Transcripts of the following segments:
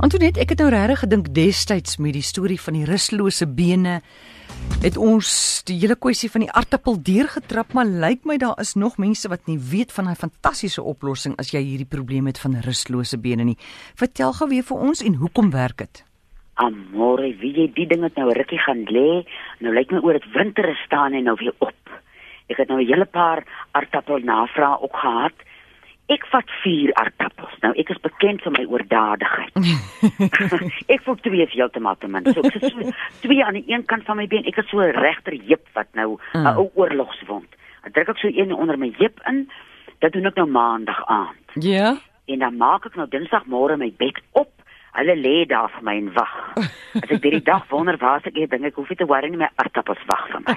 Antoinette, ek het nou regtig gedink destyds met die storie van die ruslose bene het ons die hele kwessie van die aartappel deurgetrap, maar lyk my daar is nog mense wat nie weet van daai fantastiese oplossing as jy hierdie probleem het van ruslose bene nie. Vertel gou weer vir ons en hoekom werk dit? Amore, wie jy die ding het nou rukkie gaan lê, nou lyk my oor dit winter is staan en nou weer op. Ek het nou 'n hele paar aartappel navrae ook gehad ek vat 4 aardappels. Nou ek is bekend vir my oordadigheid. ek voel twee is heeltemal te min. So ek is so twee aan die een kant van my been. Ek het so 'n regter heup wat nou 'n mm. ou oorlogswond. Ek druk ek so een onder my heup in. Dit doen ek nou maandag aand. Ja. Yeah. En dan maak ek nou dinsdagmôre my bed op. Hulle lê daar vir my en wag. As ek hierdie dag wonder waar ek dink ek hoef nie te worry nie my aardappels wag vir my.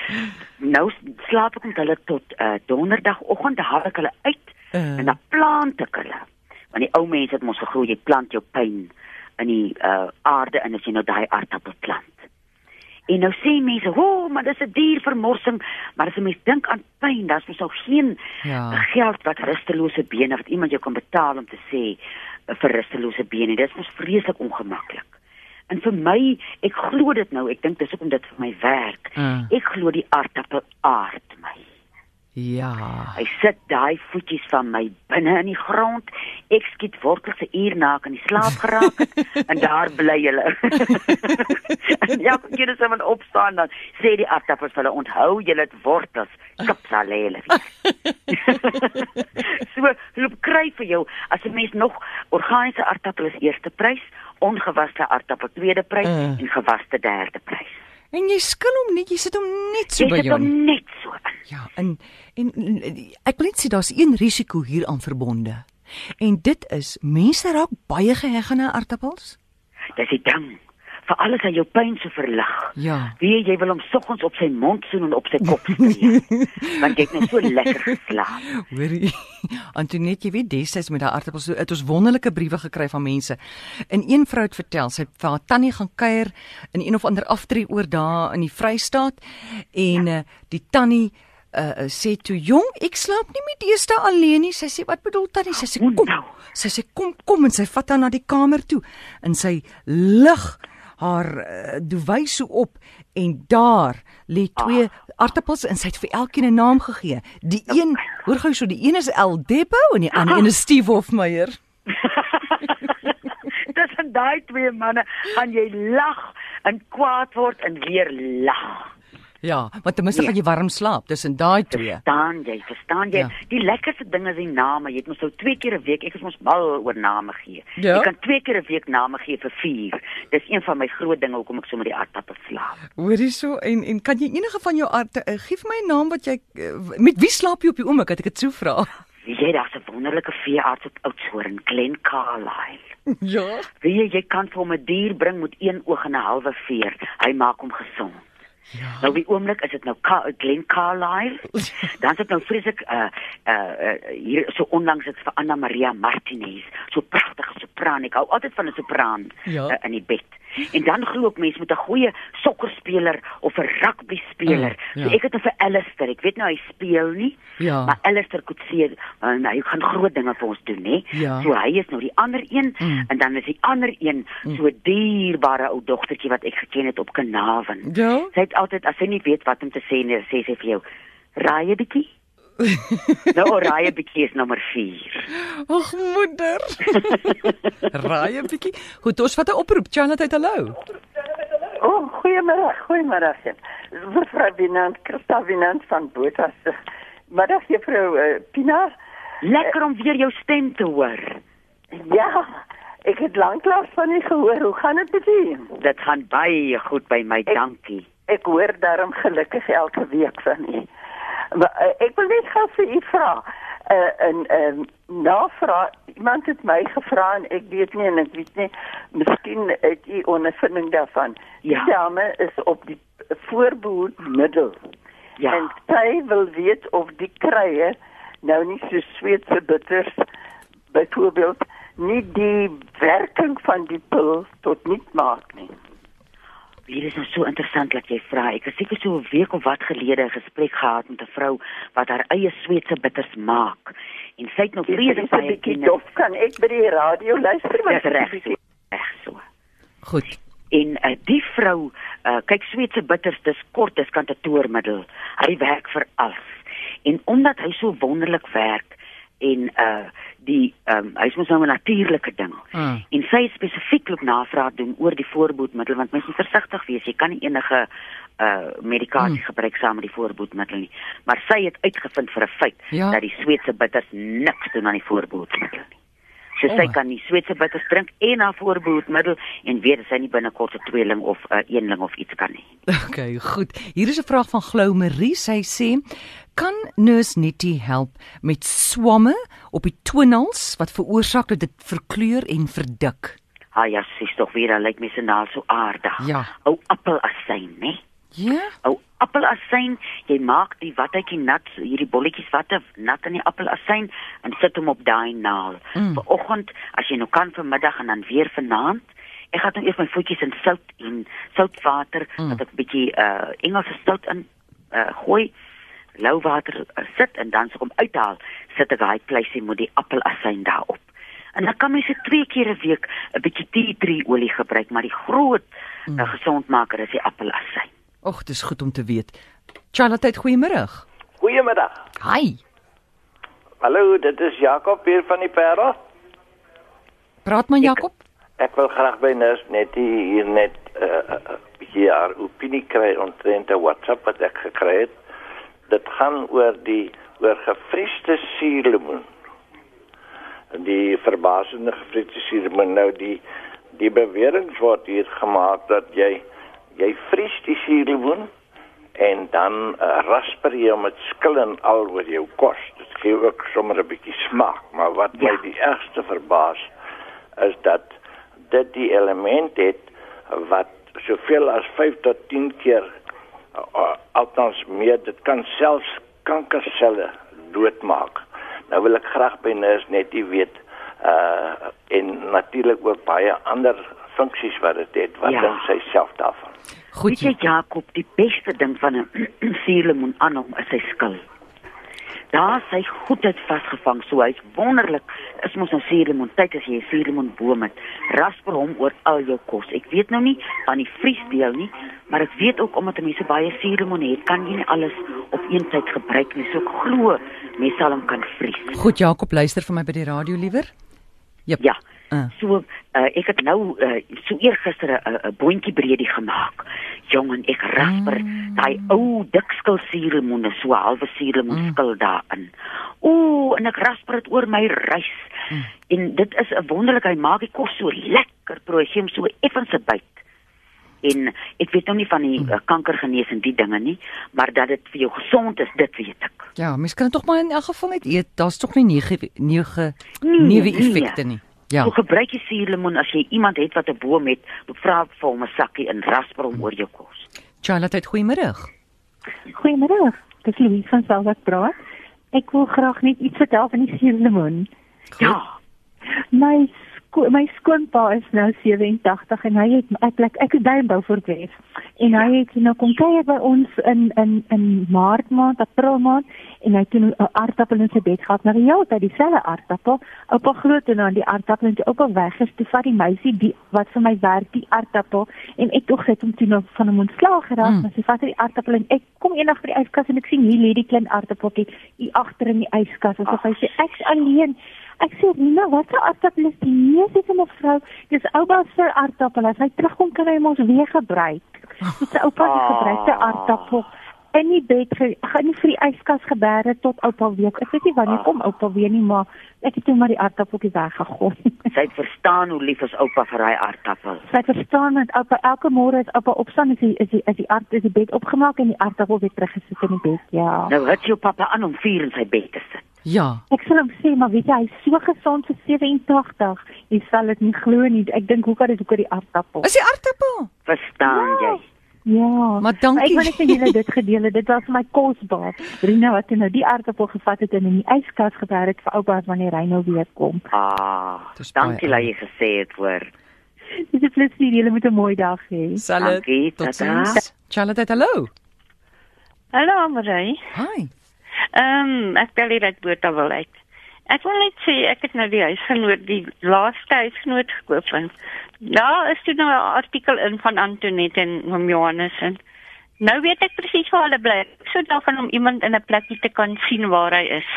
nou slaap ek met hulle tot uh, donderdagoggend, dan haal ek hulle uit Uh. En dan plant ek hulle. Want die ou mense het mos gegroei, jy plant jou pyn in die uh, aarde en as jy nou daai aardappel plant. En nou sê mense, "O, oh, maar dis 'n diervermorsing." Maar as jy mens dink aan pyn, dan is mos nou geen ja. geld wat rustelose bene wat iemand jou kan betaal om te sê uh, vir rustelose bene. Dit is mos vreeslik ongemaklik. En vir my, ek glo dit nou, ek dink dis ook om dit vir my werk. Uh. Ek glo die aardappel aard my. Ja. Hy sit daai voetjies van my binne in die grond. Ek skiet wortels 'n uur na kan die slaap geraak en daar bly hulle. ja, keer as hulle opstaan dan sê die aardappels hulle onthou julle het wortels. Kapsalele. so, loop kry vir jou as 'n mens nog organiese aardappels eerste prys, ongewaste aardappel tweede prys uh. en gewaste derde prys. En jy skil hom net, jy sit hom net so jy by jou. Jy sit hom net so. Ja, en en ek wil net sê daar's een risiko hier aan verbonde. En dit is mense raak baie geheg aan aardappels. Dis die ding vir alles aan jou pyn so verlig. Ja. Wie jy wil hom soggens op sy mond soen en op sy kop sien. Want jy het net so lekker geslaap. Hoorie. Antoinette, jy weet destyds met daai aardappels, het ons wonderlike briewe gekry van mense. En een vrou het vertel, sy vir haar tannie gaan kuier in een of ander aftree oor daar in die Vrystaat en ja. uh, die tannie uh sê toe jong ek slaap nie met eerste alleen nie sy sê wat bedoel tannie sy sê kom sy sê kom kom en sy vat haar na die kamer toe en sy lig haar uh, duwy so op en daar lê twee ah. aartappels en sy het vir elkeen 'n naam gegee. Die een, hoor gou so, die een is El Debo en die ander een is Steve Hofmeyer. Van daai twee manne gaan jy lag en kwaad word en weer lag. Ja, want ten minste ja. gaan jy warm slaap tussen daai twee. Verstaan jy? Verstaan jy? Ja. Die lekkerste ding is die name. Jy het mos nou twee keer 'n week, ek is mos mal oor name gee. Ja. Jy kan twee keer 'n week name gee vir vier. Dis een van my groot dinge hoekom ek so met die aardappel slaap. Hoorie so en en kan jy enige van jou aarde uh, gee vir my 'n naam wat jy uh, met wie slaap jy op die oomblik? Het ek dit so vra. Jy daar's 'n wonderlike veearts op Oudtshoorn, Glen Carlyle. Ja. Wie jy, jy kan vir hom 'n dier bring met een oog en 'n halwe veer. Hy maak hom gesond. Ja. Nou die oomblik is dit nou Ka Glen Carlyle. Dan is dit nou vreeslik uh uh hier so onlangs het vir Anna Maria Martinez, so pragtige sopran. Ek hou altyd van 'n sopran ja. uh, in die bed. En dan glo ek mense met 'n goeie sokkerspeler of 'n rugby speler. Uh, ja. So ek het nou vir Alistair, ek weet nou hy speel nie, ja. maar Alistair kon sê uh, hy gaan groot dinge vir ons doen, hè. Ja. So hy is nou die ander een mm. en dan is die ander een mm. so dierbare ou dogtertjie wat ek geken het op Kanaven. Ja. Sy het altyd as sy nie weet wat om te sê nie, sê sy vir jou: "Raai 'n bietjie." nou 'n bietjie is nommer 4. Ag moeder. raai 'n bietjie. Goed, ons vat 'n oproep. Charlotte, hallo. O, oh, goeiemôre, goeiemôre. Mevrou Binant, Christa Binant van Botas. Middag juffrou uh, Pina. Lekker om weer jou stem te hoor. Ja. Ek het lanklaas van u gehoor. Hoe gaan dit met u? Dit gaan baie goed by my, ek, dankie. Ek hoor daarom gelukkig elke week van u. Uh, ek wil net gou vir u vra. Uh, en ehm uh, navraag iemand het my gevra en ek weet nie en ek weet nie miskien het u ondervinding daarvan. Ja. Die dame is op die voorbehoedmiddel. Ja. En sy wil weet of die krye nou nie so sweetse bitters byvoorbeeld nie die werking van die pil tot niet maak nie. Hier is nou so interessant dat jy vra. Ek het seker so 'n week of wat gelede 'n gesprek gehad met 'n vrou wat haar eie Sweedse bitters maak. En sy het nou vreeslik baie bietjie dof kan ek by die radio luister wat reg. Goed. En uh, die vrou, uh, kyk Sweedse bitters, dis kort, dis kantatoormiddel. Hy werk vir alles. En omdat hy so wonderlik werk en uh die ehm um, hy's mos nou 'n natuurlike ding. Mm. En sy spesifiek ook navraag doen oor die voorboedmiddel want mens moet versigtig wees. Jy kan nie enige uh medikasie Mm. gebruik saam met die voorboedmiddel nie. Maar sy het uitgevind vir 'n feit Ja. dat die Sweedse bitters niks doen aan die voorboedmiddel nie. So sy Oh. kan die Sweedse bitters drink en haar voorboedmiddel en weet dat sy nie binnekort 'n tweeling of 'n uh, eenling of iets kan nie. Okay, goed. Hier is 'n vraag van Glou Marie. Sy sê: "Kan Nurse Nettie help met swamme op die toenails wat veroorsaak dat dit verkleur en verdik?" Ah ja, sies tog weer, hy lyk my se naal so aardig. Ja. Ou appelasyn, né? Ja. Ou appelasyn, jy maak die watjie nat, hierdie bolletjies watte nat in die appelasyn en sit hom op daai naal. Mm. Vanoggend, as jy nou kan vanmiddag en dan weer vanaand. Ek gaan nou eers my voetjies in sout en soutwater, Mm. dat ek 'n bietjie uh Engelse sout in uh gooi, lou water sit en dan as ek hom uithaal, sit ek daai pleisie met die appelasyn daarop. En dan kan mens dit twee keer 'n week 'n bietjie tea tree olie gebruik, maar die groot mm. uh, gesondmaker is die appelasyn. Och, dis goed om te weet. Charlotte, goeiemôre. Goeiemiddag. Hi. Hallo, dit is Jakob hier van die Parel. Praat man Jakob. Ek wil graag by Nurse net hier net 'n uh, uh, bietjie haar opinie kry omtrent 'n WhatsApp wat ek gekry het. Dit gaan oor die oor gefriesde suurlemoen. Die verbasende gefriesde suurlemoen nou die die bewering word hier gemaak dat jy jy vries die suurlemoen en dan uh, rasper jy hom met skil en al oor jou kos. Dit gee ook sommer 'n bietjie smaak, maar wat Ja. my die ergste verbaas is dat dit die element het wat soveel as 5 tot 10 keer althans meer dit kan selfs kankerselle doodmaak. Nou wil ek graag by nurse net die weet uh en natuurlik ook baie ander funksies wat dit het. Wat Ja. dink sy self daarvan? Goed. Weet jy Jakob, die beste ding van 'n suurlemoen aan hom is sy skil. Daar is hy goedheid vasgevang, so hy's wonderlik. Is mos nou suurlemoen, tyd as jy 'n suurlemoenboom het. Rasper hom oor al jou kos. Ek weet nou nie van die vriesdeel nie, maar ek weet ook omdat mense baie suurlemoen het, kan jy nie alles op een tyd gebruik nie. So ek glo mense sal hom kan vries. Goed Jakob, luister vir my by die radio liewer. Jep. Ja. Uh. So uh, ek het nou uh, so eergister 'n 'n boontjie breedie gemaak. Jong en ek rasper mm. daai ou dikskil suurlemoene, so halwe suurlemoenskil mm. daarin. Ooh, en ek rasper dit oor my rys. Mm. En dit is 'n wonderlike, hy maak die kos so lekker, proe, gee hom so effens 'n byt. En ek weet nou nie van die uh, kankergenees en die dinge nie, maar dat dit vir jou gesond is, dit weet ek. Ja, mens kan dit tog maar in elk geval net eet. Daar's tog nie nege nege Nee, neuwe nee. effekte nie. Ja. So gebruik jy suurlemoen as jy iemand het wat 'n boom het, vra vir hom 'n sakkie en rasper hom oor jou kos. Charlotte, goeiemôre. Goeiemôre. Dis Louise van Selwak praat. Ek wil graag net iets vertel van die suurlemoen. Ja. My sko my skoonpa is nou 87 en hy het ek ek, ek is by in Beaufort Wes. En hy het nou kom kuier by ons in in in Maart maand, April maand en hy het toe 'n aardappel in sy bed gehad. Maar ja, dit dieselfde aardappel. Oupa glo toe nou aan die aardappel en toe oupa weg is, toe vat die meisie die wat vir my werk die aardappel en ek tog sit hom toe nou van hom ontslaag geraak, Mm. maar sy vat die aardappel en ek kom eendag by die yskas en ek sien hier lê die klein aardappeltjie hier agter in die yskas asof hy sê ek's alleen. Ek sê, "Nina, wat 'n aardappel is die?" Nee, sê sy mevrou, "Dis oupa se aardappel. As hy terugkom kan hy mos weer gebruik." Dit is oupa se gebruikte aardappel in die bed ge- gaan nie vir die yskas geberre tot oupa weer. Ek weet nie wanneer kom oupa weer nie, maar ek het toe maar die aardappeltjie weggegooi. Sy verstaan hoe lief is oupa vir hy aardappel. Sy verstaan dat oupa elke môre as oupa opstaan is die is die is die aard is die bed opgemaak en die aardappel weer teruggesit in die bed. Ja. Nou het jou pappa aan om vier in sy bed te sit. Ja. Ek sal hom sê, maar weet jy, hy's so gesond vir 87. Jy sal dit nie glo nie. Ek dink hoe kan dit ook oor die aardappel? Is die aardappel? Verstaan Ja. jy? Ja. Maar dankie. Ek wil net vir julle dit gedeel het. Dit was vir my kosbaar. Rina wat nou die aardappel gevat het en in die yskas geberg het vir oupa wanneer hy nou weer kom. Ah, dankie dat jy gesê het hoor. Dis 'n plesier. Julle moet 'n mooi dag hê. Dankie, Tot sins. Charlotte, hallo. Hallo Marie. Hi. Ehm um, ek bel hier uit Botawil uit. Ek wil net sê ek het nou die huisgenoot, die laaste huisgenoot gekoop en daar is toe nou 'n artikel in van Antoinette en oom Johannes en nou weet ek presies waar hulle bly. Ek sou daarvan om iemand in 'n plekkie te kan sien waar hy is.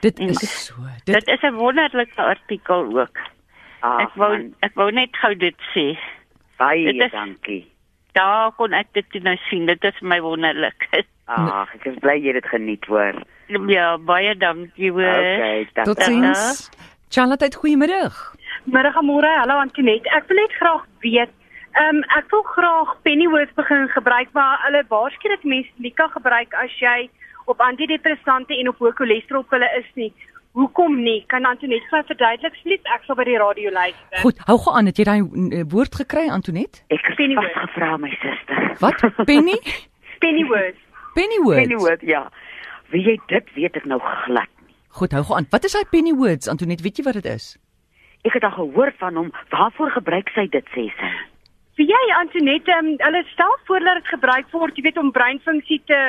Dit En is so. Dit, Dit dit is 'n wonderlike artikel ook. Ag, Ek wou man, ek wou net gou dit sê. baie dit is- dankie. Daar kon ek dit toe nou sien. Dit is my wonderlik. Ag, ek is bly jy het dit geniet hoor. ja, baie dankie hoor. Okay, dankie. totsiens. Charlotte, goeiemiddag. Middag môre, hallo Antoinette. Ek wil net graag weet, ehm um, ek wil graag Pennyworth begin gebruik, maar hulle waarsku dat mense nie kan gebruik as jy op antidepressante en op hoë cholesterol pille is nie. Hoekom nie? Kan Antoinette vir verduidelik asseblief? Ek sal by die radio luister. Goed, hou gou aan. Het jy daai eh, woord gekry, Antoinette? Ek het Pennyworth. vasgevra my suster. Wat? Penny? Pennyworth. Pennywords. Pennyworth, ja. Wie jy dit weet ek nou glad nie. Goed, hou gou aan. Wat is daai pennywords, Antoinette? Weet jy wat dit is? Ek het al gehoor van hom. Waarvoor gebruik sy dit sê sy? Wie jy Antoinette, um, hulle stel voor dat dit gebruik word, jy weet om breinfunksie te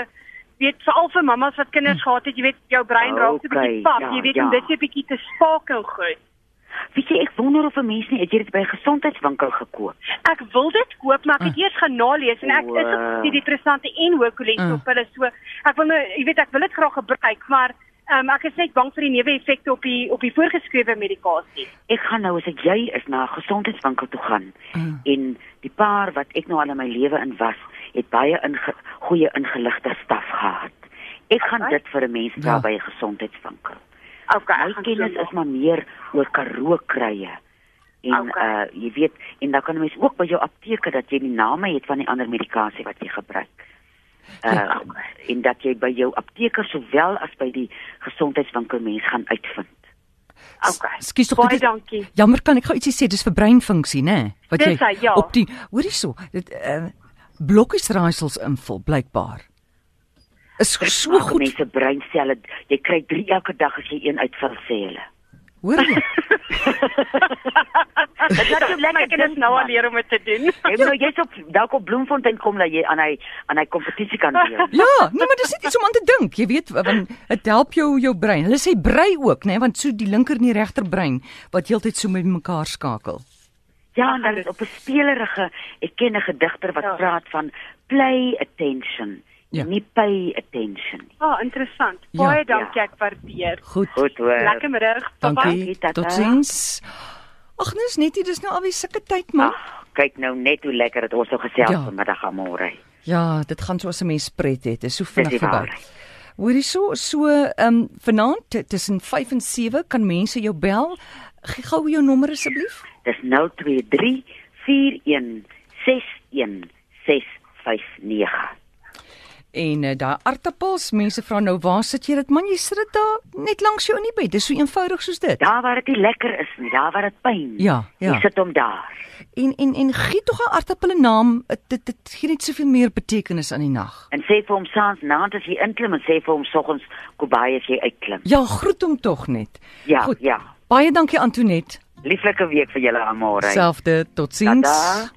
weet veral vir mammas wat kinders gehad het, jy weet jou brein raak so 'n bietjie pap, ja, jy weet ja. om dit so 'n bietjie te spakel goed. Weet jy, ek wonder of 'n mens nie het jy dit by 'n gesondheidswinkel gekoop. Ek wil dit koop, maar ek het Ah. eers gaan nalees en ek is op die depressante en hoë cholesterolpille so. Ek wil nou, jy weet, ek wil dit graag gebruik, maar um, ek is net bang vir die neeweffekte op die op die voorgeskrewe medikasie. Ek gaan nou as ek jy is na 'n gesondheidswinkel toe gaan Mm. en die paar wat ek nou al in my lewe in was, het baie inge, goeie ingeligte staf gehad. Ek gaan Okay. dit vir 'n mens Ja. vra by 'n gesondheidswinkel. Okay, My kennis is maar meer oor karoo krye. En Okay. uh jy weet, en dan kan mens ook by jou apteker dat jy die name het van die ander medikasie wat jy gebruik. Uh Ja. En dat jy by jou apteker sowel as by die gesondheidswinkel mens gaan uitvind. Okay. Skus tog Baie dankie. Jammer, kan ek gou ietsie sê? Dis vir breinfunksie, né? Wat Dis hy, ja. op die hoorie so, dit uh blokkiesraaisels invul blykbaar. Is Dit so goed. mense breinselle. Jy kry 3 elke dag as jy een uitvul sê hulle. Hoor jy? Dit jou My lekker kinders nou al leer om dit te doen. Jy moet nou jy's op dalk op Bloemfontein kom dat jy aan hy aan hy kompetisie kan deel. Ja, nee, maar dis net iets om aan te dink. Jy weet, want dit help jou jou brein. Hulle sê brei ook, né, want so die linker en die regter brein wat heeltyd so met mekaar skakel. Ja, en dan is op 'n spelerige, ek ken 'n digter wat Ja. praat van play attention, Ja. nie pay attention nie. Ah, oh, interessant. Ja. Baie dankie, ek waardeer. Goed. Goed hoor. Lekker middag. Dankie. Totsiens. Ag, nee, is net nie, dis nou alweer sulke tyd, man. Ag, kyk nou net hoe lekker dit ons so gesels Ja. vanmiddag aan môre. Ja, dit gaan so as 'n mens pret het. Dit is so vinnig die verby. waarheid. Hoorie so, so ehm um, vanaand tussen 5 en 7 kan mense jou bel. Gee gou jou nommer asseblief. Dis 023 41 61 659. En uh, daai aartappels, mense vra nou, waar sit jy dit? Man, jy sit dit daar net langs jou in die bed. Dis so eenvoudig soos dit. Daar waar dit lekker is nie, daar waar dit pyn. Ja, ja. Jy sit hom daar. En en en gee tog 'n aartappel 'n naam. Dit dit, gee net soveel meer betekenis aan die nag. En sê vir hom saans naand as jy inklim en sê vir hom soggens kobai as jy uitklim. Ja, groet hom tog net. Ja, Goed. ja. Baie dankie Antoinette. Lieflike week vir julle môre. Selfde. Totsiens. Tada.